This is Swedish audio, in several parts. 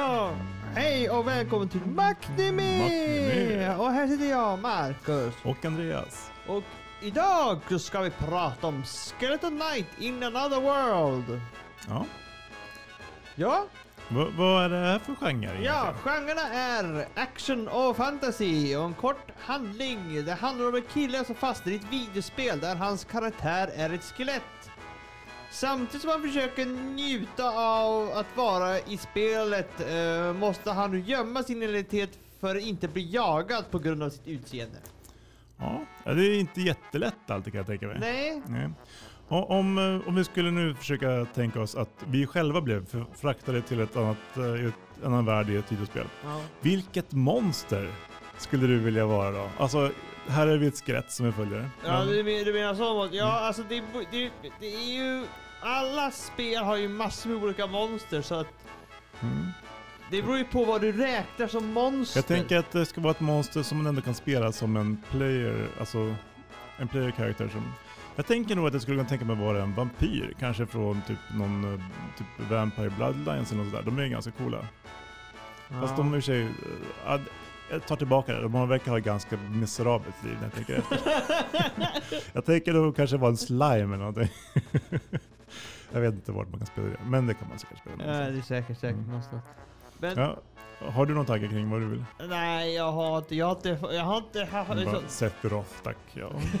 Ja, hej och välkommen till! Maktimi. Och här sitter jag, Marcus. Och Andreas. Och idag ska vi prata om Skeleton Knight in another world. Ja. Ja, Va, vad är det här för genre ja, genrerna är action och fantasy och en kort handling. Det handlar om en kille som fastnar i ett videospel där hans karaktär är ett skelett. Samtidigt som han försöker njuta av att vara i spelet eh, måste han nu gömma sin identitet för att inte bli jagad på grund av sitt utseende. Ja. det är inte jättelätt alltid kan jag tänka mig. Nej, Nej. Och om, eh, om vi skulle nu försöka tänka oss att vi själva blev fraktade till ett annat, eh, ett annan värld i ett videospel. ja. Vilket monster skulle du vilja vara då? Alltså, här är vi ett skelett som vi följer. Ja, du, men- du menar så? Ja, alltså det, det, det är ju... Alla spel har ju massor med olika monster så att Mm. det beror ju på vad du räknar som monster. Jag tänker att det ska vara ett monster som man ändå kan spela som en player, alltså en player-karaktär som... Jag tänker nog att jag skulle kunna tänka mig vara en vampyr, kanske från typ någon eh, typ Vampire Bloodlines eller något sådär. De är ganska coola. ja. Fast de är i och för sig... ja, jag tar tillbaka det, de verkar ha ett ganska miserabelt liv när jag tänker efter. jag tänker nog kanske vara en slime eller någonting. jag vet inte vart man kan spela det, men det kan man säkert spela Ja, någonstans. det är säkert, säkert Mm. någonstans. Men Ja, har du någon tanke kring vad du vill? nej, jag har inte, jag har inte, jag har inte haft... Bara, Sephiroth, tack. Ja.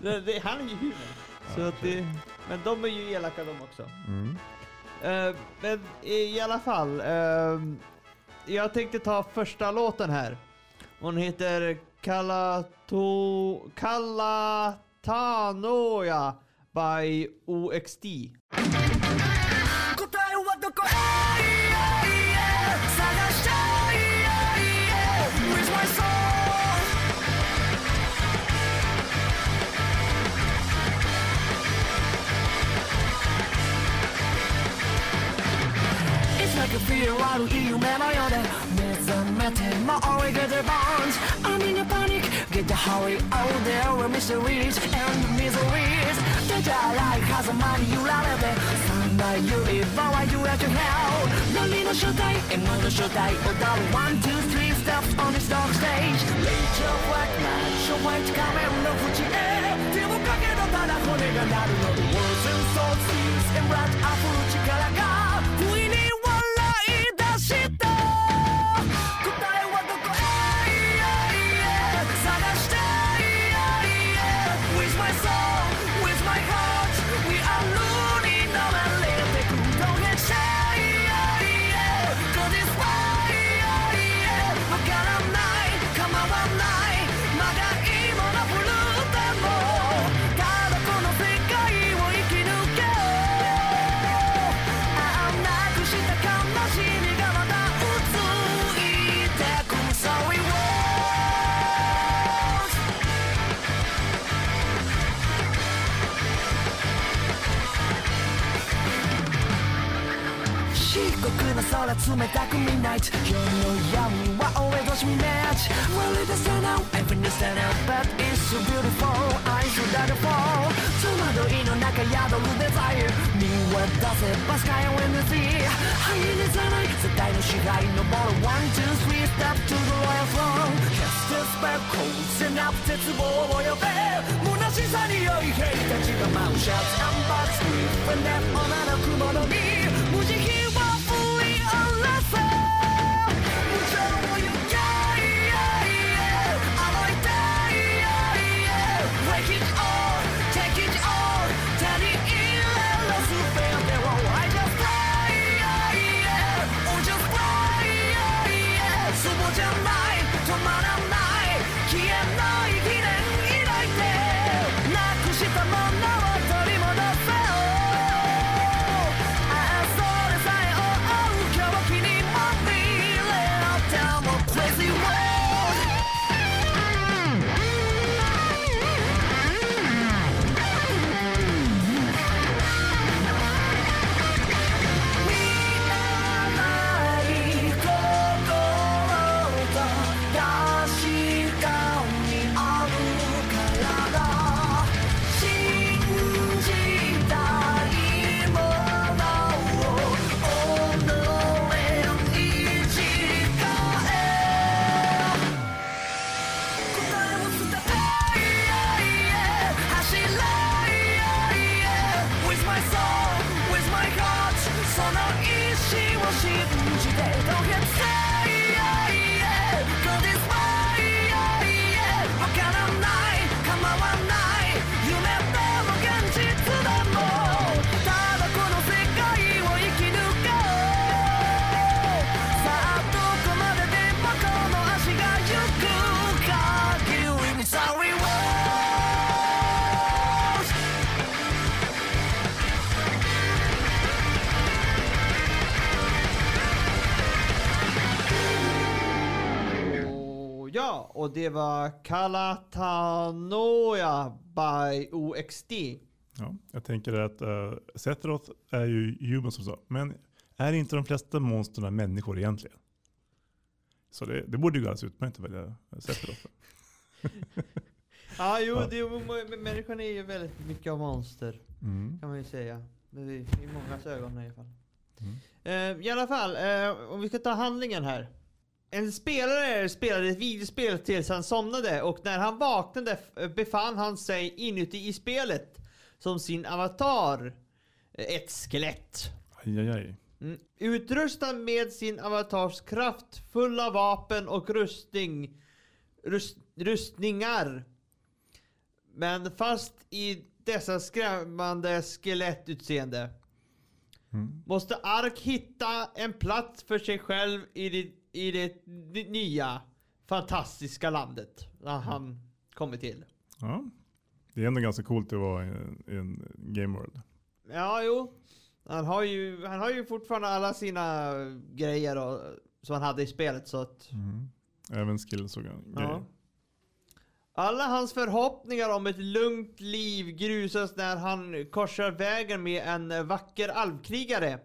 det, det, han är ju human. Så Ja, att det, men de är ju elaka de också. Mm. Eh, men i alla fall, ehm, jag tänkte ta första låten här. Hon heter Kalato, Kalatanoja by OXD. It's like a fear 悪い夢のようで目覚めても all we get the bones I'm in a panic Get the hurry Oh there are mysteries and miseries 手じゃない狭間に揺られて三大指輪は揺れて hell 何の正体 M の正体踊る One, two, three steps on this dark stage Reach your black light 昭和一仮面の淵へ手をかけろただ骨が鳴るの The words and souls seas and blood 溢る力が 冷たく midnight 夜の闇は always watch me match Well it is now everything is stand out But it's so beautiful I should die to fall 戸惑いの中宿るデザイン見渡せば sky when the sea ハイネさない世界の支配登る One, two, three step to the royal throne Cast a spell closing up 絶望を呼べ虚しさに酔い兵たちが舞うシャツアンバースクリフンデフ女の雲の実 och det var Kalatanoia by OXD. Ja, jag tänker att uh, Sephiroth är ju human som sa, men är inte de flesta monstren människor egentligen? Så det, det borde ju gå alldeles utmärkt att välja Sephiroth. Ja, jo, Ja. Men människan är ju väldigt mycket av monster. Mm. Kan man ju säga. Det- I mångas ögon i alla fall. Mm. Eh, I alla fall, eh, om vi ska ta handlingen här. En spelare spelade ett videospel tills han somnade och när han vaknade befann han sig inuti i spelet som sin avatar. Eh, Ett skelett. Aj, aj, aj. Mm. Utrustad med sin avatars kraftfulla vapen och rustning, rust, rustningar. Men fast i dessa skrämmande skelettutseende. Mm. Måste Ark hitta en plats för sig själv i det, i det nya fantastiska landet. När han kommer till. Ja. Det är ändå ganska coolt att vara i en, en game world. Ja, jo. Han har ju, han har ju fortfarande alla sina grejer och, som han hade i spelet så att... Även skills och grejer. Ja. Alla hans förhoppningar om ett lugnt liv grusas när han korsar vägen med en vacker alvkrigare.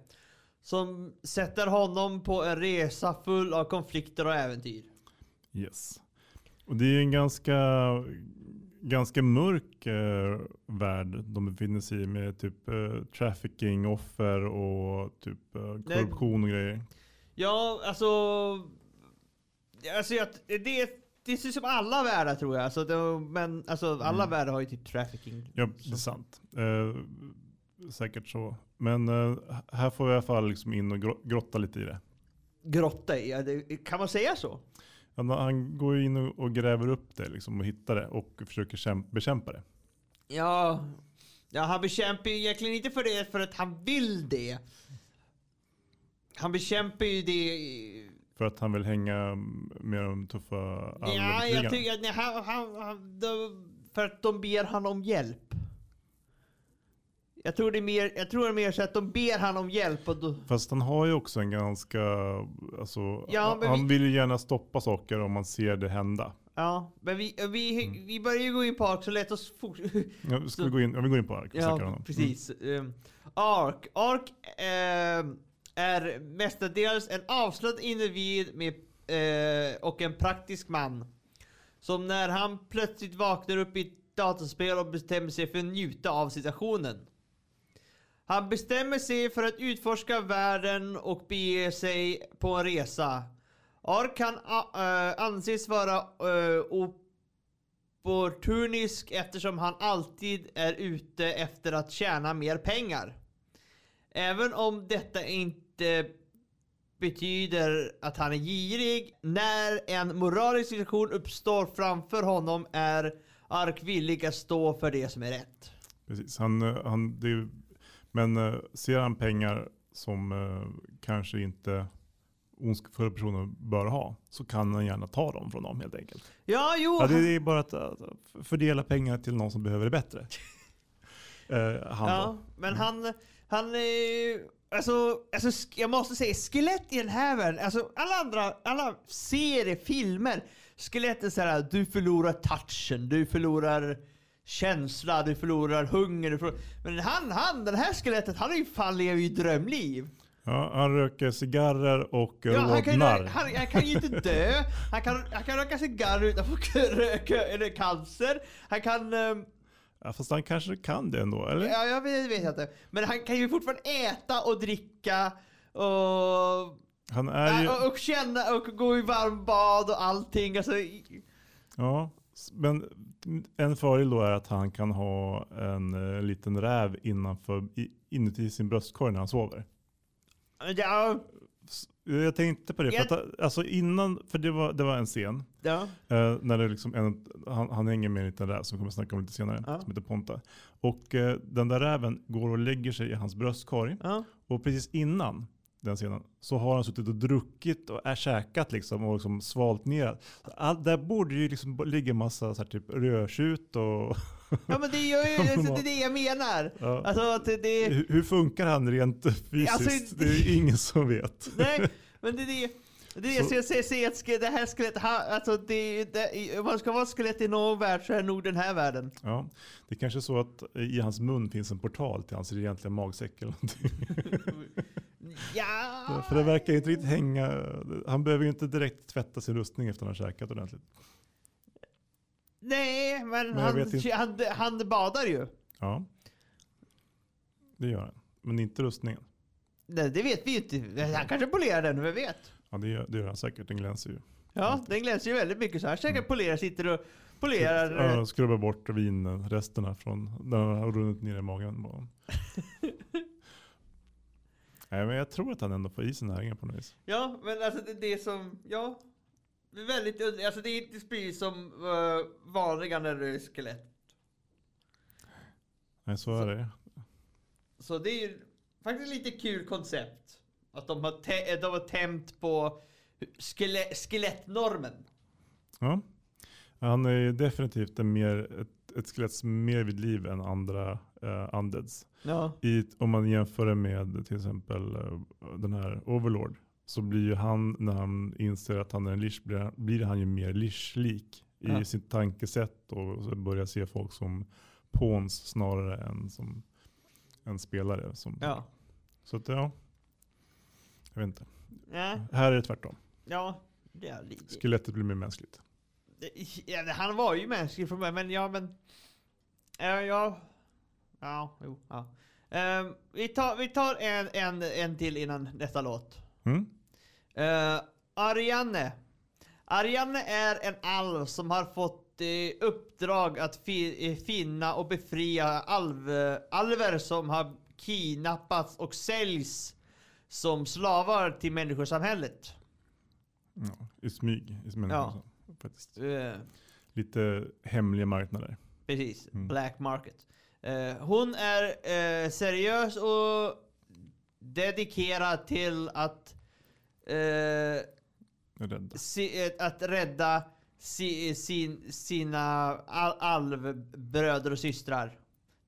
Som sätter honom på en resa full av konflikter och äventyr. Yes. Och det är en ganska, ganska mörk eh, värld de befinner sig i med typ eh, trafficking, offer och typ eh, korruption och grejer. Ja, alltså... Alltså jag, det, det ser som alla världar tror jag. Alltså, det, men alltså, alla Mm. världar har ju typ trafficking. Ja, det är sant. Eh, säkert så. Men eh, här får vi i alla fall liksom in och gro- grotta lite i det. Grotta i, ja, kan man säga så? Han, han går ju in och, gräver upp det liksom och hittar det och försöker kämp- bekämpa det. Ja, ja han bekämpar ju egentligen inte för det för att han vill det. Han bekämpar ju det... För att han vill hänga med de tuffa Ja, jag tycker att han, han, han, för att de ber han om hjälp. Jag tror det är mer, jag tror det är mer så att de ber han om hjälp och då... Fast han har ju också en ganska, alltså, Ja, han vi- vill ju gärna stoppa saker om man ser det hända. Ja, men vi, vi, vi börjar ju gå in på Ark så låt oss fortsätta. Ja, ska Så- vi gå in, ja, vi går in på Ark Ja, honom. precis. Um, Ark. Ark ehm, är mestadels en avslappnad individ med, eh, och en praktisk man. Som när han plötsligt vaknar upp i ett dataspel och bestämmer sig för att njuta av situationen. Han bestämmer sig för att utforska världen och bege sig på en resa. Ark kan uh, anses vara eh, uh, opportunisk eftersom han alltid är ute efter att tjäna mer pengar. Även om detta inte betyder att han är girig. När en moralisk situation uppstår framför honom är Ark villig att stå för det som är rätt. Precis. Han, eh, han, det är, men eh, ser han pengar som eh, kanske inte ondskefulla personer bör ha så kan han gärna ta dem från dem helt enkelt. Ja, jo. Ja, det är bara att, att fördela pengar till någon som behöver det bättre. Eh, han Ja, då. men han, han eh, alltså, alltså, jag måste säga, skelett i den här världen, alltså alla andra, alla serier, filmer, skelett är såhär, du förlorar touchen, du förlorar känsla, du förlorar hunger, du förlorar, men han, han, den här skelettet, han är ju fan lever ju drömliv. Ja, han röker cigarrer och Ja, han, kan, rodnar. han, han kan ju inte dö, han kan, han kan röka cigarr utan att få röka, eller cancer, han kan ehm, Ja, fast han kanske kan det ändå, eller? Ja, jag vet, vet inte. Men han kan ju fortfarande äta och dricka och, Han är ju, och, och känna och gå i varmbad och allting. Alltså, ja, men en fördel då är att han kan ha en eh, liten räv innanför, i, inuti sin bröstkorg när han sover. ja, Jag tänkte på det, för att, alltså innan, för det var, det var en scen, Ja. eh, när det liksom en, han, han hänger med en liten räv som kommer snacka om lite senare, Ja. som heter Ponta. Och eh, den där räven går och lägger sig i hans bröstkorg. Ja. Och precis innan den scenen så har han suttit och druckit och är käkat liksom och liksom svalt ner. All, där borde ju liksom ligga en massa så här, typ rödtjut och... ja, men det är ju det, är det jag menar. Ja. Alltså att det, det hur, hur funkar han rent fysiskt? Alltså, det är ingen som vet. Nej, men det är det. Det är det Så- så jag säger, att det här skelettet, alltså det, det, om man ska vara skelett i någon värld så är det nog den här världen. Ja, det är kanske är så att i hans mun finns en portal till hans egentliga magsäck eller någonting. Ja, För det verkar inte riktigt hänga. Han behöver ju inte direkt tvätta sin rustning efter att han har käkat ordentligt. nej, men, Men han, han, han badar ju. Ja, det gör han. Men inte rustningen. Nej, det vet vi ju inte. Han kanske polerar den, vem vet? Ja, det gör, det gör han säkert. Den glänser ju. Ja, den glänser ju väldigt mycket så här. Säkert polerar, sitter och polerar. Ja, skrubbar bort vinresterna från när han har runnit ner i magen. Nej, men jag tror att han ändå får i sig näringen på något vis. Ja, men alltså det, det som, ja. Det är väldigt, und- alltså det är inte precis som uh, vanliga när det är skelett. Nej, så är det. Så det är ju faktiskt lite kul koncept. Att de har, te- de har tämt på skele- skelettnormen. Ja. Han är ju definitivt en mer, ett, ett skelett som är mer vid liv än andra uh, undeads. Ja. I, om man jämför det med till exempel eh, den här Overlord. Så blir ju han, när han inser att han är en lish, blir, blir han ju mer lish-lik i Ja. sitt tankesätt och börjar se folk som pawns snarare än som en spelare. Som, Ja. Så att ja, jag vet inte. Ja. Här är det tvärtom. Ja. Det är lite. Skelettet blir mer mänskligt. Ja, han var ju mänsklig från början, men ja, men... Ja, ja. Ja, jo, ja. Ehm, vi, tar, vi tar en, en, en till innan nästa låt. Mm? Uh, Ariane. Ariane är en alv som har fått eh, uppdrag att fi, eh, finna och befria alv, alver som har kidnappats och säljs som slavar till människosamhället. Ja, I smyg. I smyg Ja. Faktiskt. Eh, Lite hemliga marknader. Precis, Mm. black market. Eh, hon är eh, seriös och dedikerad till att, eh, Rädda. si, att rädda si, sin, sina al, alvbröder och systrar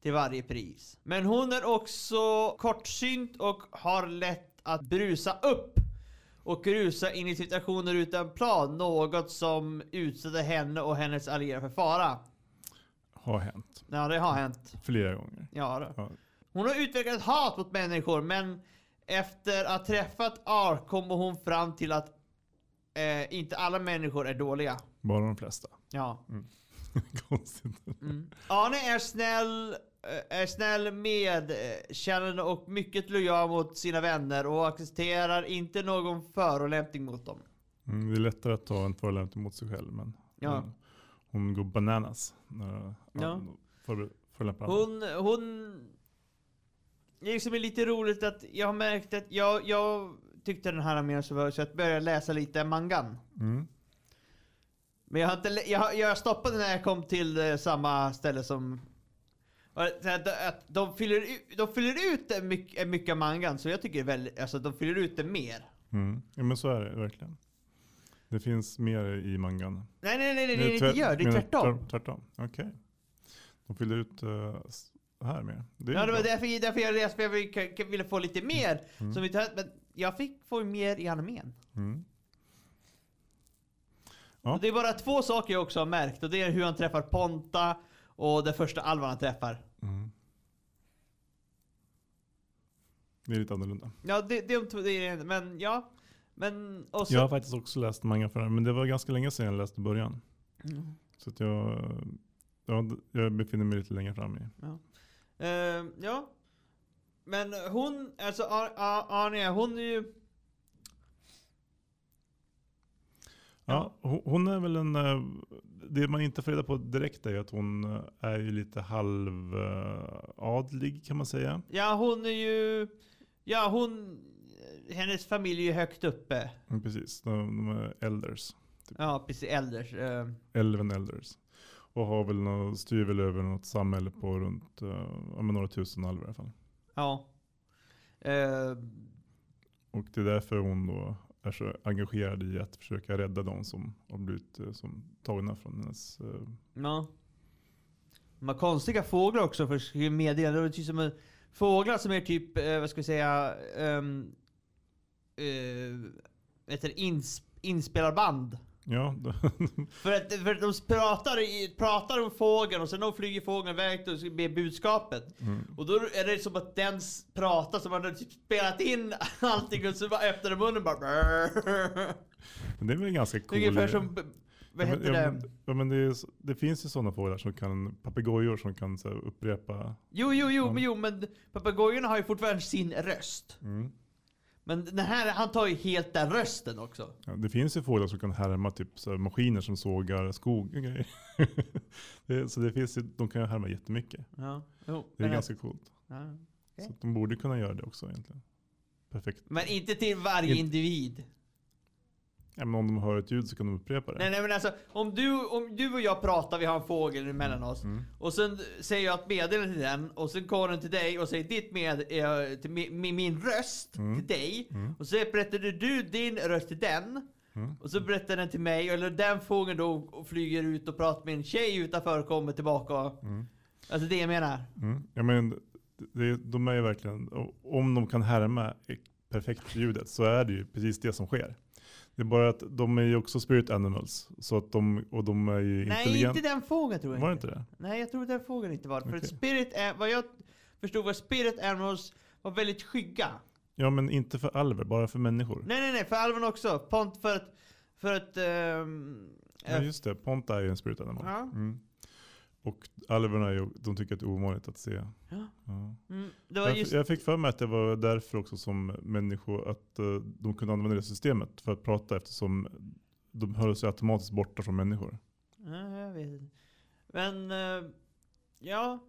till varje pris. Men hon är också kortsynt och har lätt att brusa upp och rusa in i situationer utan plan, något som utsätter henne och hennes allierade för fara. Har hänt. Ja, det har hänt. Flera gånger. Ja, då. Ja. Hon har utvecklat ett hat mot människor, men efter att ha träffat R kommer hon fram till att eh, inte alla människor är dåliga. Bara de flesta. Ja. Konstigt. Mm. Arne är snäll, är snäll med, eh, kännande och mycket lojal mot sina vänner och accepterar inte någon förolämpning mot dem. Mm, det är lättare att ta en förolämpning mot sig själv, men Ja. hon, hon går bananas när Ja. för. Hon, hon... Det är lite roligt att jag har märkt att jag, jag tyckte den här mer så var så att jag började läsa lite mangan. Mm. Men jag, har inte, jag, jag stoppade när jag kom till eh, samma ställe som... att, de, fyller, ut- de fyller ut det mycket, mycket av mangan, så jag tycker väl, alltså de fyller ut det mer. Mm. Ja, men så är det verkligen. Det finns mer i mangan. Nej, nej, nej, nej det, är det inte gör, det är tvärtom. tvär- Tvärtom, okej. De fyller ut uh, här mer. Det Ja, det var därför, därför jag läste, för jag ville, ville få lite mer. Mm. Som vi tar, men jag fick få mer i animen. Mm. Ja. Och det är bara två saker jag också har märkt och det är hur han träffar Ponta och den första alvan han träffar. Mm. Det är lite annorlunda. Ja, det, det, det, men ja. Men, och så, Jag har faktiskt också läst manga för det här, men det var ganska länge sedan jag läste början. Mm. Så att jag, ja, jag befinner mig lite längre fram i. Eh, ja. Men hon, alltså Ar- Ar- Arne, hon är ju... Ja, hon- hon är väl en... eh, Det man inte får reda på direkt är att hon eh, är ju lite halvadlig kan man säga. Ja, hon är ju... Ja, hon... hennes familj är ju högt uppe. Mm, Precis, de, de är elders. Ja, precis. Elders. eh, Elven elders. Och har väl något, styr väl över något samhälle på runt uh, ja, men några tusen alver i alla fall. ja. Eh, Och det är därför hon då är så engagerad i att försöka rädda de som har blivit eh, som tagna från hennes... eh, ja. De har konstiga fåglar också för att skriva meddelanden. Det typ som en, fåglar som är typ, eh, vad ska vi säga, um, uh, ins, inspelarband. ja, För att, för att de pratar, i, pratar om fågeln och sen flyger fågeln iväg och med budskapet. mm. Och då är det som att den pratar som man har typ spelat in allting och så bara öppnar munnen bara Men det är väl ganska cool. ungefär som, vad ja, heter men, ja, det? men, ja, men det, är, det finns ju sådana fåglar som kan, papegojor som kan så här, upprepa. Jo, jo, jo, men, jo, men papegojorna har ju fortfarande sin röst. Mm. Men den här, han tar ju helt den rösten också. Ja, det finns ju fåglar som kan härma typ så här, maskiner som sågar skog och grejer. det, så det finns ju, de kan ju härma jättemycket. Ja, jo. Det är men, ganska coolt. ja. Så de borde kunna göra det också egentligen. Perfekt. men inte till varje Inte- individ. Men om de hör ett ljud så kan de upprepa det. Nej, nej men alltså, om du, om du och jag pratar, vi har en fågel mellan oss. Mm. Och sen säger jag ett meddelande till den, och sen kommer den till dig och säger ditt med, eh, till min, min, min röst Mm. till dig. Mm. Och så berättar du din röst till den. Mm. Och så berättar den till mig, eller den fågeln då flyger ut och pratar med en tjej utanför och kommer tillbaka. Mm. Alltså det jag menar. Mm. Ja, men det, de är ju verkligen, om de kan härma perfekt ljudet så är det ju precis det som sker. Det är bara att de är ju också spirit animals. Så att de, och de är ju Nej, inte den fågeln tror jag Var inte det? Nej, jag tror den fågeln inte var det. För Okej. spirit, är, vad jag förstod var spirit animals var väldigt skygga. Ja men inte för alver, bara för människor. Nej, nej, nej, för alven också. Pont för att, för att, ehm, Ja eh, just det, Ponta är ju en spirit animal. Ja. Mm. Och alverna de tycker att det är ovanligt att se. Ja. Ja. mm, det var Jag, just, jag fick för mig att det var därför också som människor, att eh, de kunde använda det systemet för att prata eftersom de höll sig automatiskt borta från människor. ja, jag vet inte. Men, eh, ja.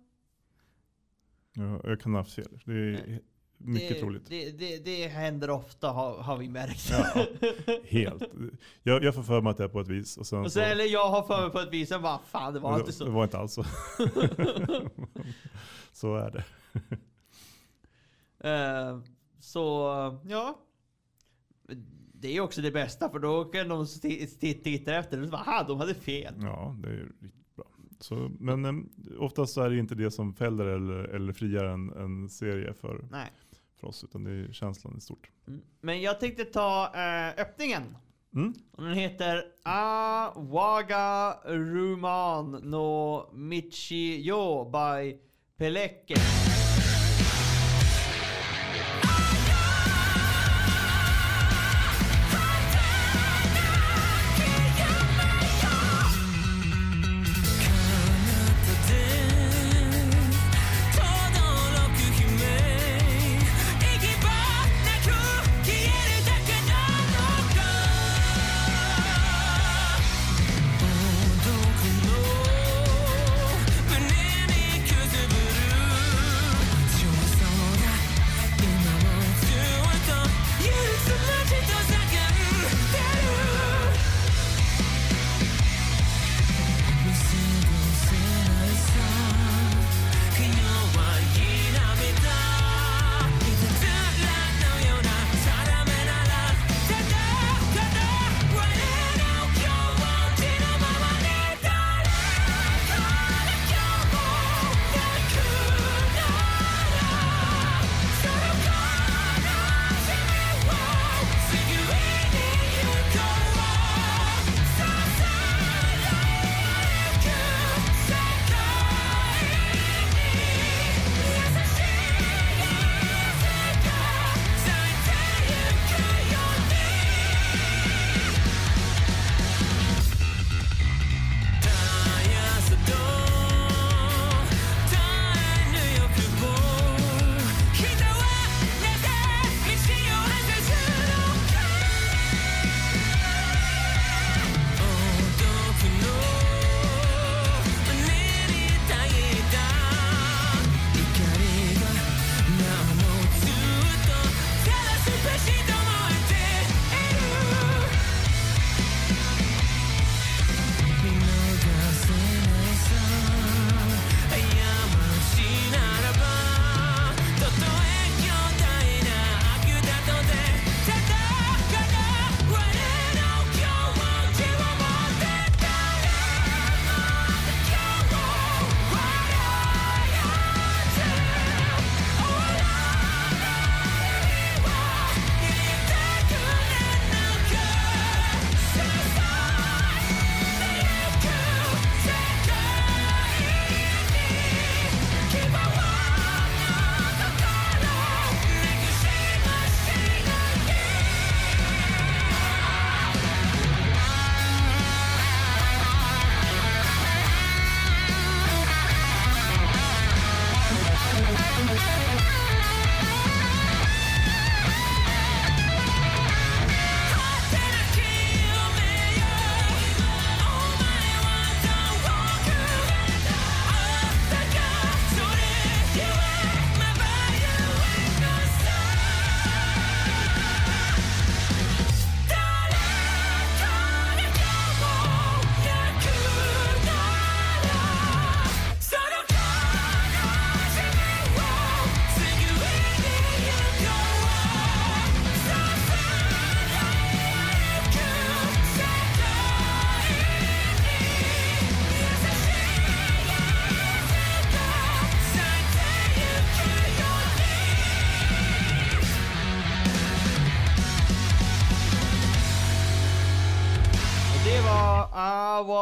Ja, jag kan ha haft fel. Det är Nej. Mycket det, troligt. Det, det, det händer ofta har, har vi märkt. Ja, helt. Jag, jag får för mig att det är på ett vis. Och sen och så, så, eller jag har för mig på ett vis, sen bara fan det var inte det så. var inte alls så. så är det. Eh, så, ja. Det är också det bästa för då kan de titta efter det och så bara, aha, de hade fel. Ja, det är riktigt bra. Så, men eh, oftast så är det inte det som fäller eller, eller friar en, en serie för, Nej. För oss, utan det är känslan i stort. Mm. Men jag tänkte ta eh, öppningen. Mm. Och den heter Awaga Ruman no Michiyo by Peleke.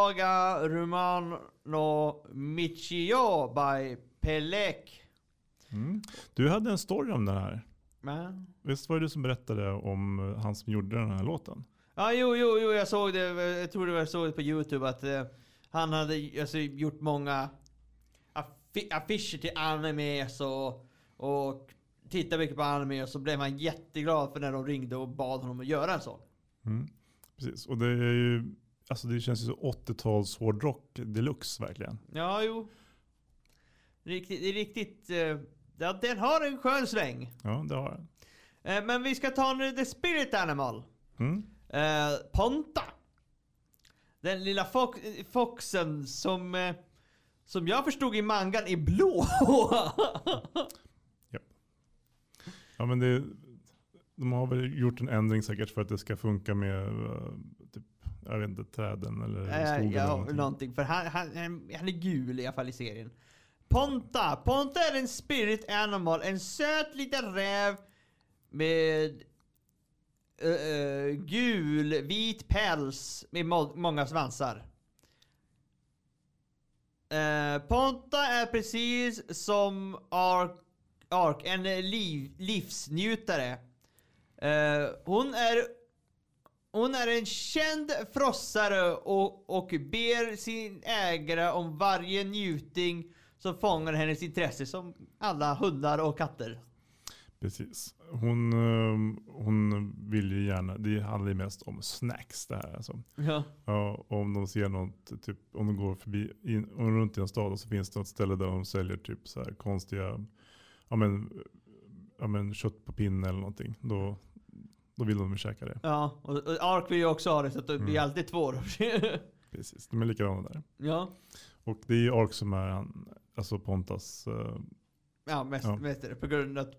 Awaga Rumano Michio by Pelek. Mm. Du hade en story om det här. Men- Visst var det du som berättade om eh, han som gjorde den här låten? Ja, jo, jo, jo, jag såg det. Jag tror det var så på Youtube att eh, han hade alltså, gjort många affi- affischer till animes och, och tittade mycket på anime och så blev han jätteglad för när de ringde och bad honom att göra en sån. Mm. Precis, och det är ju, alltså det känns ju så 80-tals hårdrock deluxe verkligen. Ja, jo. Riktigt, det är riktigt... eh, ja, den har en skön sväng. Ja, det har den. Eh, men vi ska ta nu The Spirit Animal. Mm. Eh, Ponta. Den lilla fox, foxen som, som jag förstod i mangan är blå. Ja men det, de har väl gjort en ändring säkert för att det ska funka med jag vet inte, träden eller skogen. eller ja, någonting. någonting. För han, han, han är gul i alla fall i serien. Ponta. Ponta är en spirit animal. En söt liten räv med eh, gul, vit päls med må- många svansar. Eh, Ponta är precis som Ark, Ark en liv, livsnjutare. Eh, hon är hon är en känd frossare och, och ber sin ägare om varje njuting som fångar hennes intresse som alla hundar och katter. Precis. Hon, eh, hon vill ju gärna, det handlar ju mest om snacks det här. Alltså. Ja. Ja, om de ser något, typ, om de går förbi, in, om runt i en stad och så finns det något ställe där de säljer typ så här konstiga, ja men, ja men kött på pinne eller någonting. Då, då vill de käka det. Ja, och, Ark vill ju också ha det så att det blir Mm. alltid två. Precis, de är likadana där. ja. Och det är ju Ark som är han, alltså Pontas eh, Ja, mest, Ja. mest på grund av att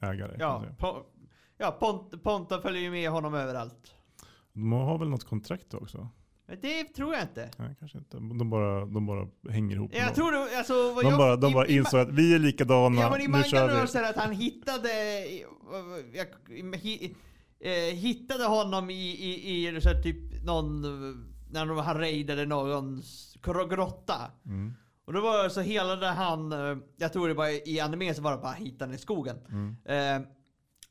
ägare. ja, po, ja Pont, Ponta följer ju med honom överallt. De har väl något kontrakt också? Det tror jag inte. Nej, kanske inte. De bara, de bara hänger ihop. Jag tror det, alltså... vad de jag, bara, de i- bara i- insåg att vi är likadana, Ja men i nu kör vi. här att han hittade, jag, eh, hittade honom i, i, i så här typ någon, när de, han raidade någons gro- grotta. Mm, Och då var så hela det han, eh, jag tror det var i anime så var det bara hitta den i skogen. mm, Eh,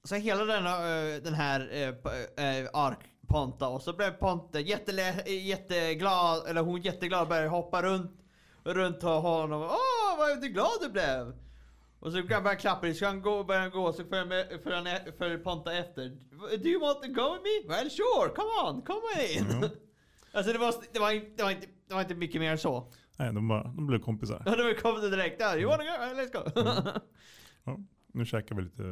så hela den, eh, den här eh, eh, Ark Ponta och så blev Ponta jättele, jätteglad, eller hon jätteglad började hoppa runt, runt honom. Åh vad du glad du blev! Och så kan han klappa, så han gå, börjar gå, så följer, han e- följer Ponta efter. Do you want to go with me? Well sure, come on, come in! Ja. alltså det var, det, var, inte- det, var inte, det var inte mycket mer än så. Nej, de, bara, de blev kompisar. Ja, var kommit direkt. Ja, you wanna go? Let's go! Ja, nu käkar vi lite,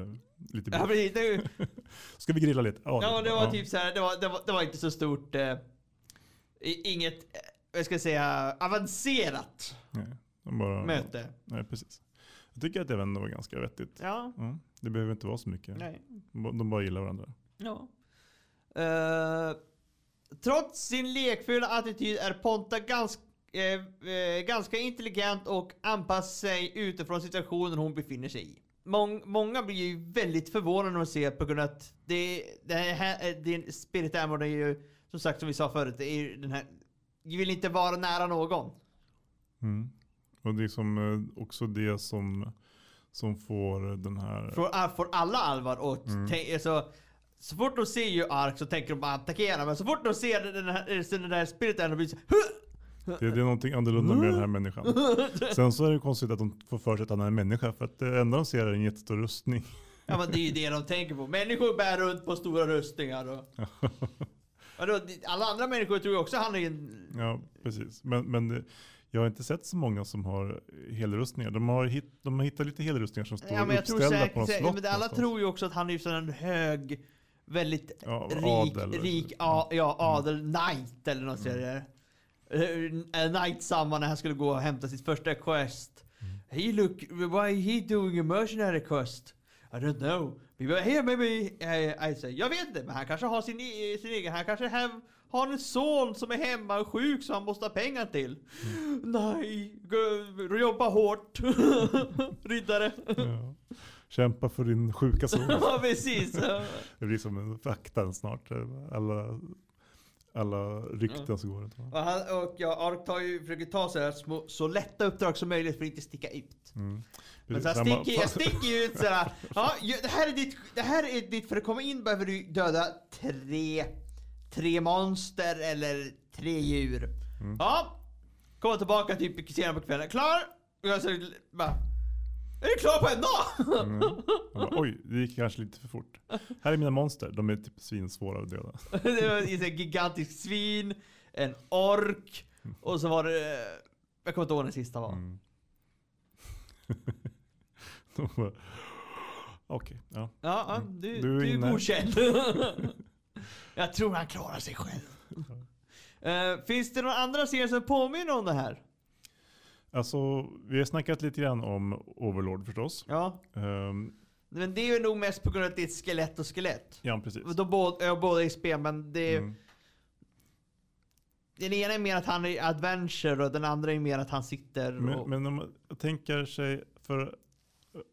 lite ja, precis, det, Ska vi grilla lite? Ja, det var typ så här, det var, det var, det var inte så stort, eh, inget, eh, vad ska jag säga, avancerat Nej, de bara, möte. Nej, precis. Jag tycker att det ändå var ganska vettigt. Ja, Ja, det behöver inte vara så mycket. nej, De, ba- de bara gillar varandra. ja. Eh, trots sin lekfulla attityd är Ponta ganska, eh, eh, ganska intelligent och anpassar sig utifrån situationen hon befinner sig i. Mång, många blir ju väldigt förvånade när de ser på grund av att det, det här, det Spirit Animal är ju, som sagt som vi sa förut, det är den här, vill inte vara nära någon. Mm. Och det är som, eh, också det som, som får den här... Får, ah, får alla allvar och Mm. tänk- alltså, så fort de ser ju Ark så tänker de bara attackera men så fort de ser den här, den där spiriten de blir så Det, det är någonting annorlunda med den här människan. Sen så är det konstigt att de får för sig att han är en människa. För att det enda de ser är en jättestor rustning. Ja men det är ju det de tänker på. Människor bär runt på stora rustningar och... Vadå, alla andra människor tror ju också han är en... Ja, precis. Men, men det, jag har inte sett så många som har helrustningar. De har, hitt, de har hittat lite helrustningar som står Ja men jag tror uppställda säkert, på något slott men alla någonstans. tror ju också att han är en hög, väldigt Ja, rik, adel. rik a, ja, adel, knight eller något sånt där. Uh, knight samma när han skulle gå och hämta sitt första quest. He look, why he doing a mercenary quest? I don't know. Here maybe, uh, I say, jag vet inte, men han kanske har sin, e- sin egen, han kanske hem, har en son som är hemma och sjuk så han måste ha pengar till. Nej, gå, jobba hårt. Riddare. Ja. Kämpa för din sjuka son. ja precis. Det blir som en fakta snart. Alla, alla rykten som går. Och, han, och ja, Ark tar ju, försöker ta så, här små, så lätta uppdrag som möjligt för att inte sticka ut. Mm. Men så sticker, jag sticker ut såhär, ja, ju- det här är ditt, det här är ditt, för att komma in behöver du döda tre, tre monster eller tre djur. Mm. Ja, komma tillbaka typ senare på kvällen, klar? Och jag så bara, är du klar på en dag? Mm. Bara, Oj, det gick kanske lite för fort. Här är mina monster, de är typ svinsvåra att döda. det var en sån här gigantisk svin, en ork, och så var det, jag kommer inte ihåg den sista var. Mm. Okej, ja. Ja, ja Mm. du, Du är du är inne. godkänd. jag tror han klarar sig själv. Eh, finns det några andra serier som påminner om det här? Alltså, vi har snackat lite grann om Overlord förstås. Ja. Ehm, Men det är ju nog mest på grund av att det är ett skelett och skelett. ja, precis. De båda, ja, båda är spel, men det, Mm. den ena är mer att han är adventure och den andra är mer att han sitter och... Men, men om man tänker sig, för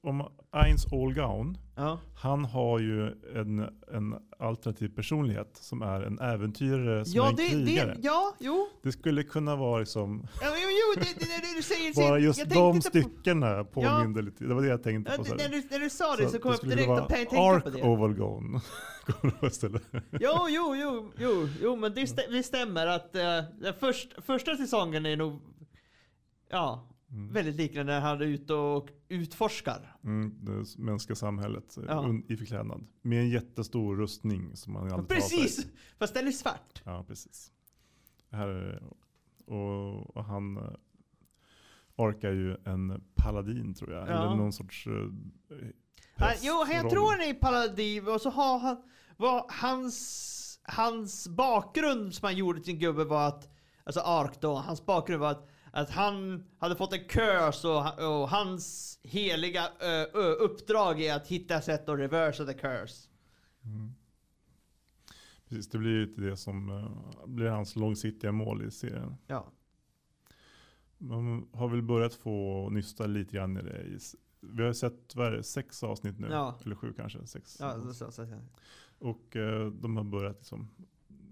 om Eins Allgaun, ja. han har ju en, en alternativ personlighet som är en äventyrare som är Ja, en det, krigare. det, ja, jo. Det skulle kunna vara liksom, Ja, jo, jo det, det, det, du säger... bara just de inte på- styckena påminde lite. Det var det jag tänkte Ja, på. så här. när, du, när du sa det så, kom det jag direkt att tänka på Ark det. Vara istället. Jo, jo, jo, jo, jo men det, stä- det stämmer att uh, först, första säsongen är nog ja, Mm. väldigt liknande när han är ute och utforskar. Mm, det mänskliga samhället eh, Ja. i förklädnad. Med en jättestor rustning som man aldrig. Precis! Fast den är svart. Ja, precis. Här och, och han eh, orkar ju en paladin tror jag. Ja. Eller någon sorts uh, Han, jo, jag tror han är paladin och så har han, var hans, hans bakgrund som han gjorde till sin gubbe var att, alltså Ark då, hans bakgrund var att, att han hade fått en curse och, och hans heliga ö, ö, uppdrag är att hitta sätt att reversa the curse. Precis, det blir ju det som eh, blir hans långsiktiga mål i serien. Ja. Man har väl börjat få nysta lite grann i det. Vi har sett, vad sex avsnitt nu? Ja. Eller sju kanske? Sex. Ja, så, så, så, så. Och eh, de har börjat liksom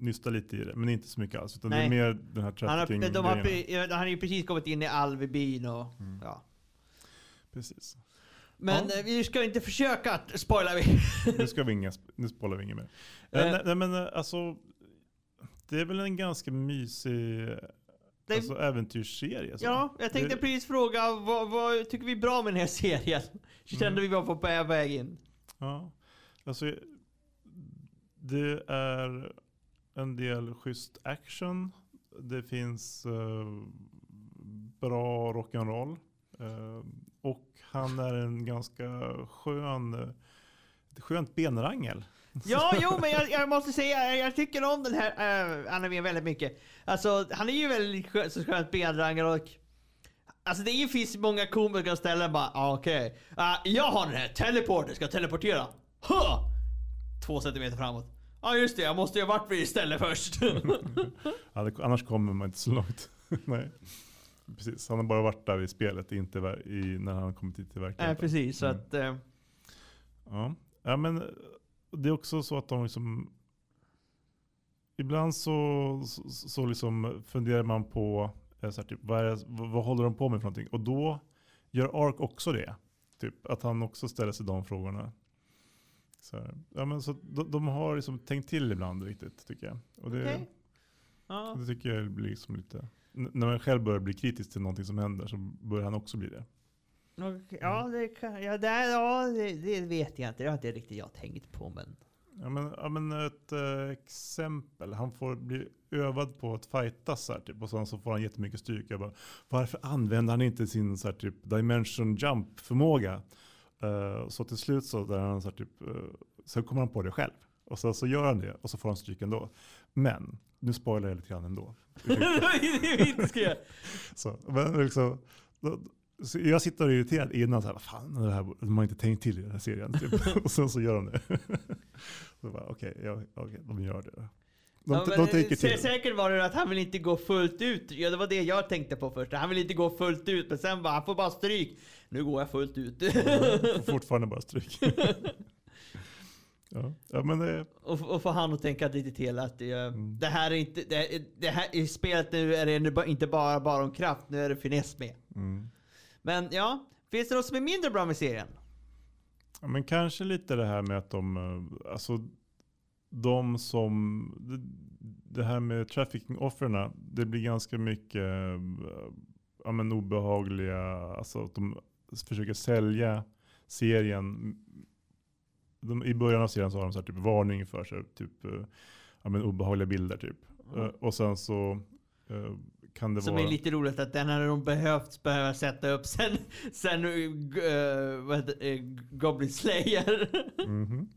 nysta lite i det. Men inte så mycket alls. Utan Nej. det är mer den här Han har, trafficking de har, han har ju precis kommit in i Alvebyn och Mm. ja. Precis. Men Ja. eh, vi ska inte försöka att spoila. Nu ska vi inga, nu spoilar vi inget mer. Eh. Nej, nej men eh, alltså, det är väl en ganska mysig Det- alltså, äventyrsserie. Så. Ja, jag tänkte Det- precis fråga vad, vad tycker vi är bra med den här serien? Kände Mm. vi var på väg in. Ja, alltså det är en del schysst action. Det finns eh, bra rock'n'roll. Eh, och han är en ganska skön, eh, ett skönt benrangel. Ja, jo, men jag, jag måste säga, jag, jag tycker om den här eh, uh, animen väldigt mycket. Alltså, han är ju väldigt skö, så skönt benrangel och Alltså det finns många komiska ställen bara, ah, okej. Uh, jag har den här, teleporter, ska teleportera? Huh! Två centimeter framåt. Ja just det, jag måste ju ha varit vid istället först. Annars kommer man inte så långt. Nej. Precis, han har bara varit där i spelet, inte i, när han kommit hit till Nej verkligheten. precis, så Mm. att... eh, Ja. ja, men det är också så att de liksom Ibland så, så, så liksom funderar man på eh, så här, typ, vad, det- vad, vad håller de på med för någonting? Och då gör Ark också det. Typ, att han också ställer sig de frågorna. Så, ja, men så de, de har liksom tänkt till ibland riktigt tycker jag. Och det, Okej. ja. det tycker jag blir liksom lite... När man själv börjar bli kritisk till någonting som händer så börjar han också bli det. Okej, Ja, det, kan, ja, det, ja det, det vet jag inte. Det har inte riktigt jag tänkt på. Men... Ja men, ja, men ett eh, exempel. Han får bli övad på att fightas så här, typ, och sen så får han jättemycket styrka. Bara, varför använder han inte sin så här, typ, dimension jump förmåga? Eh, så till slut så, där han, så här, typ, så kommer han på det själv. Och så, så gör han det och så får han stryk ändå. Men, nu spoilar jag lite grann ändå. Så, men liksom, då, så jag sitter och är irriterad innan, så här, fan, det här, de har inte tänkt till i den här serien. Typ. och sen så gör de det. så bara, okej, ja, okej, de gör det. De, Ja, de, tänker till. Säkert var det att han vill inte gå fullt ut. Ja, det var det jag tänkte på först. Han vill inte gå fullt ut, men sen bara, han får bara stryk. Nu går jag fullt ut. Får fortfarande bara stryk. Ja, ja men det... Och, och få han att tänka lite till att det, Mm. det här är inte, det, det här i spelet nu är det inte bara, bara om kraft, nu är det finess med. Mm. Men ja, finns det något som är mindre bra med serien? Ja, men kanske lite det här med att de, eh, alltså de som, det, här med trafficking-offren, det blir ganska mycket eh, ja, men obehagliga, alltså att de försöker sälja serien. De, I början av serien så har de så typ varning för sig, typ eh, ja, men obehagliga bilder typ. Eh, Och sen så kan det Som vara... är lite roligt att den hade de behövt behöva sätta upp sen, sen uh, vad heter, det, Goblin Slayer. Mhm.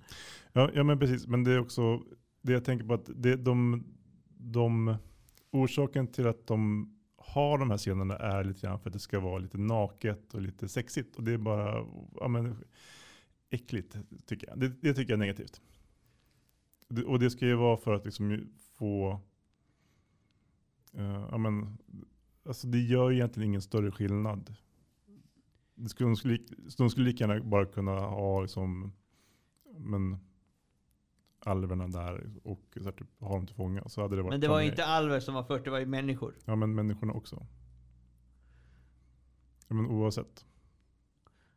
Ja, ja men precis, men det är också det jag tänker på att det, de, de orsaken till att de har de här scenerna är lite grann för att det ska vara lite naket och lite sexigt och det är bara ja, men, äckligt tycker jag. Det, det tycker jag är negativt. Det, och det ska ju vara för att liksom få Uh, ja, men, alltså det gör egentligen ingen större skillnad. Det skulle, de, skulle, de skulle lika gärna bara kunna ha liksom, men, alverna där och så här, typ, ha dem till fånga. Så hade det varit Men det var samma inte alver som var först, det var ju människor. Ja men människorna också. Ja, men oavsett.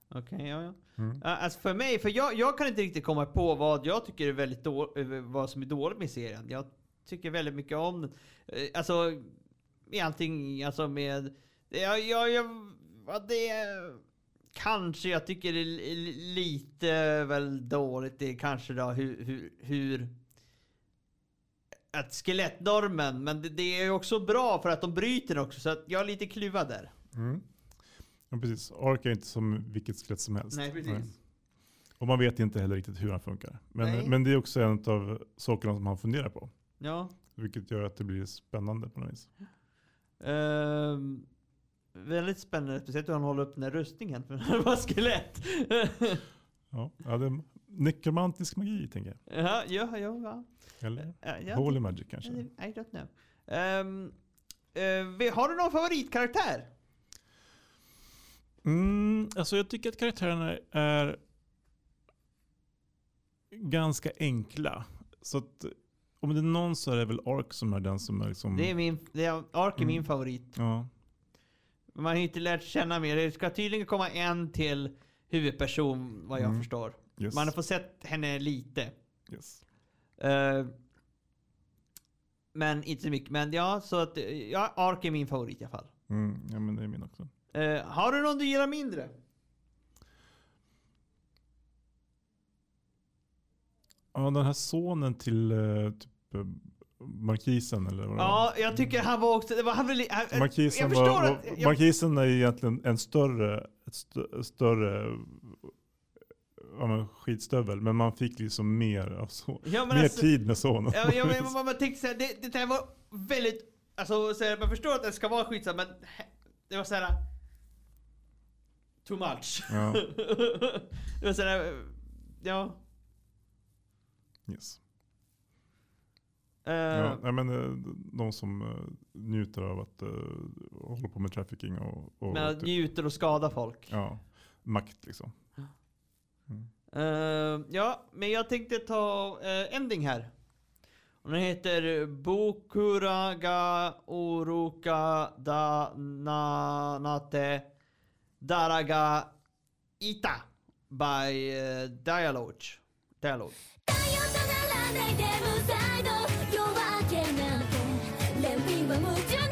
Okej, ja, ja. Mm. Alltså för mig, för jag, jag kan inte riktigt komma på vad jag tycker är väldigt då, eh, vad som är dåligt med serien. Jag tycker väldigt mycket om den. Eh, Alltså, med allting, alltså med... Jag, jag, jag, vad det är, Kanske jag tycker det är li- lite väl dåligt, det är kanske då hur, hur, hur att skelettnormen, men det, det är också bra för att de bryter också, så att jag är lite kluvad där. Mm. Ja, precis. Ark är inte som vilket skelett som helst. Nej, precis. Och man vet inte heller riktigt hur han funkar. Nej. Men, men det är också en av sakerna som han funderar på. Ja. Vilket gör att det blir spännande på något vis. Ehm, väldigt spännande, speciellt hur han håller upp den här rustningen, för den var skelett. Ja, ja det är nekromantisk magi tänker jag. ja, ja, ja. ja. Eller Ja, holy magic kanske. I don't know. Eh, vi- har du någon favoritkaraktär? Mm, alltså jag tycker att karaktärerna är ganska enkla. Så att om det är någon så är det väl Ark som är den som är liksom... Det är min, det är, Ark är Mm. min favorit. Ja, Man har inte lärt känna mer. Det ska tydligen komma en till huvudperson, vad jag Mm. förstår. yes. Man har fått sett henne lite. yes. Eh, men inte så mycket. Men ja, så att ja, Ark är min favorit i alla fall. Mm, ja men det är min också. Eh, har du någon du gillar mindre? Ja, den här sonen till eh, typ markisen eller vad det var. Ja, jag tycker han var också... Det var, han, väl- han, Markisen, var, att... var, Jag, markisen är egentligen en större, ett stö, större ja, men skitstövel. Men man fick liksom mer, av så, ja, men mer alltså, tid med sonen. Ja, ja, men man, man tänkte såhär, det, det där var väldigt... Alltså, så här, man förstår att det ska vara skitsamt, men det var såhär... Too much. Ja, det var såhär... Ja. yes. Eh, Ja, men eh, de som eh, njuter av att uh, hålla på med trafficking och, och men att typ, njuter och skada folk. ja, makt liksom. Eh, ja, men jag tänkte ta uh, ending här. Och den heter Bokuraga Uruka da Nanate Daraga Ita by uh, Dialogue. Dialogue. 無情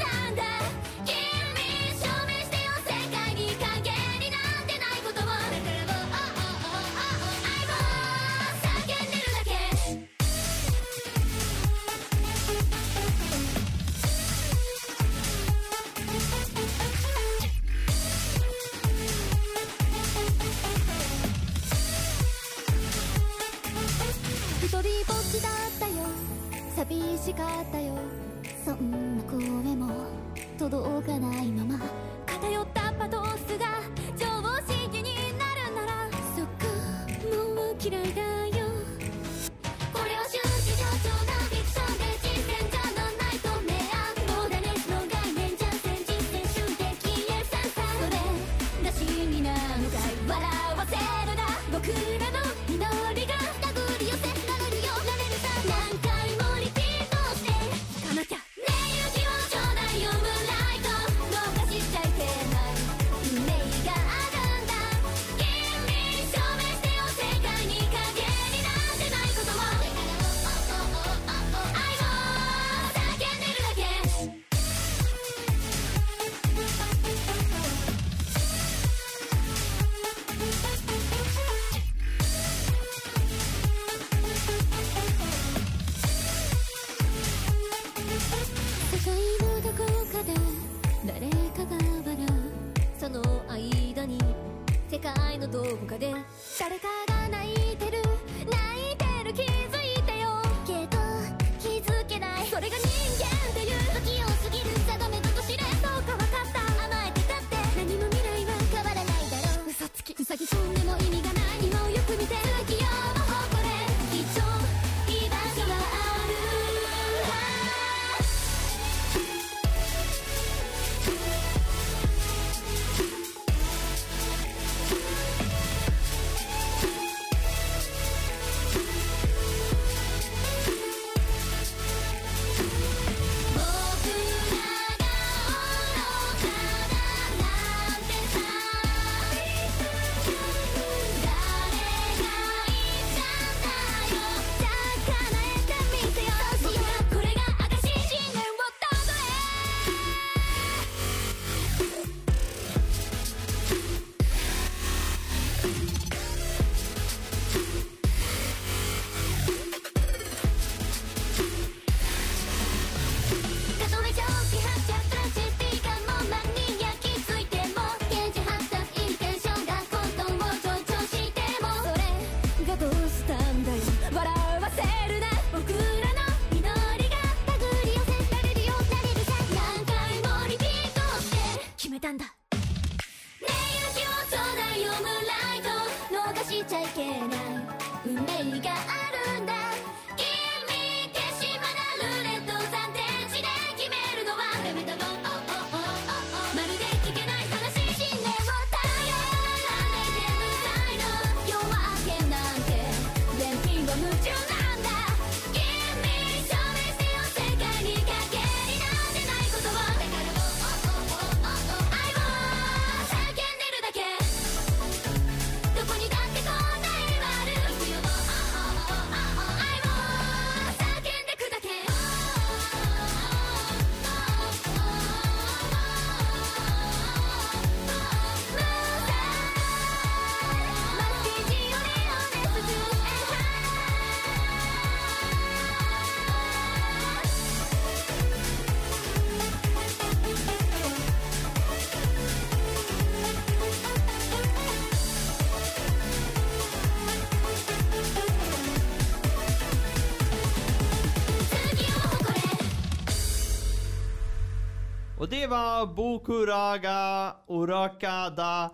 Och det var Bokuraga Urakada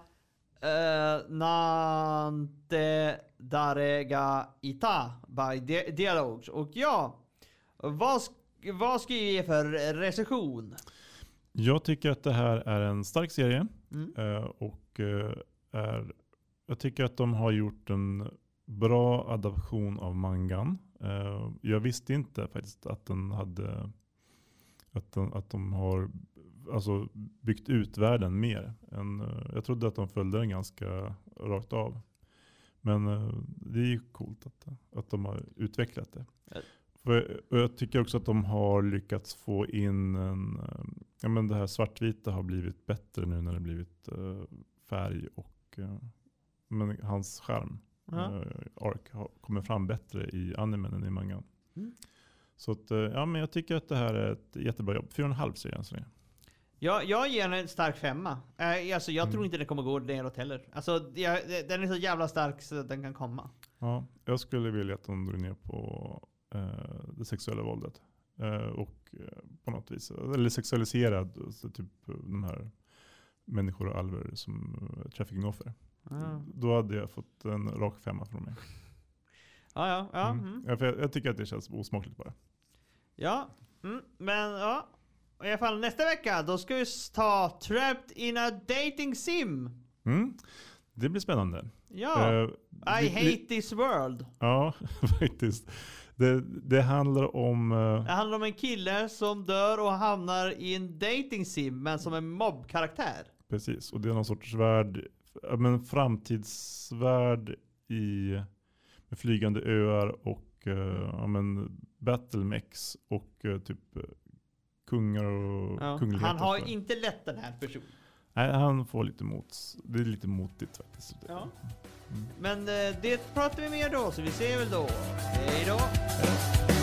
uh, Nante Darega Ita by Di- Dialogues. Och ja, vad, sk- vad ska vi ge för recension? Jag tycker att det här är en stark serie. Mm. eh, och eh, är, jag tycker att de har gjort en bra adaption av mangan. Eh, jag visste inte faktiskt att den hade att, den, att de har alltså, byggt ut världen mer. Än, eh, jag trodde att de följde den ganska rakt av. Men eh, det är ju coolt att, att de har utvecklat det. Ja. För, och jag tycker också att de har lyckats få in en, eh, ja men det här svartvita har blivit bättre nu när det blivit eh, färg och eh, men hans skärm, Ja. eh, ark, har, kommer fram bättre i animen än i mangan. Mm. Så att, eh, ja men jag tycker att det här är ett jättebra jobb. Fyra och en halv säger jag än så länge. Jag, jag ger en stark femma. Eh, alltså, jag Mm. tror inte det kommer gå neråt heller. Alltså, jag, den är så jävla stark så den kan komma. Ja, jag skulle vilja att de drog ner på eh, det sexuella våldet. Eh, och eh, på något vis, eller sexualiserad, så typ eh, de här människor och alver som uh, trafficking-offer. Ja, Då hade jag fått en rak femma från mig. ja. ja, ja. Mm. Mm. Ja, jag, jag tycker att det känns osmakligt bara. Ja, mm, men ja. I alla fall nästa vecka, då ska vi ta Trapped in a dating sim. Mm. Det blir spännande. Ja, Eh, I vi- hate this world. Ja, faktiskt. Det, det handlar om... eh, Det handlar om en kille som dör och hamnar i en dating sim, men som en mobbkaraktär. Precis, och det är någon sorts värld, men framtidsvärld i, med flygande öar och uh, ja, men battlemex och typ kungar och Ja. kungligheter. Han har så. inte lätt den här personen. Nej, han får lite mot, det är lite motigt faktiskt. Ja. Mm. Men eh, det pratar vi mer då, så vi ser väl då. Hej då! Ja.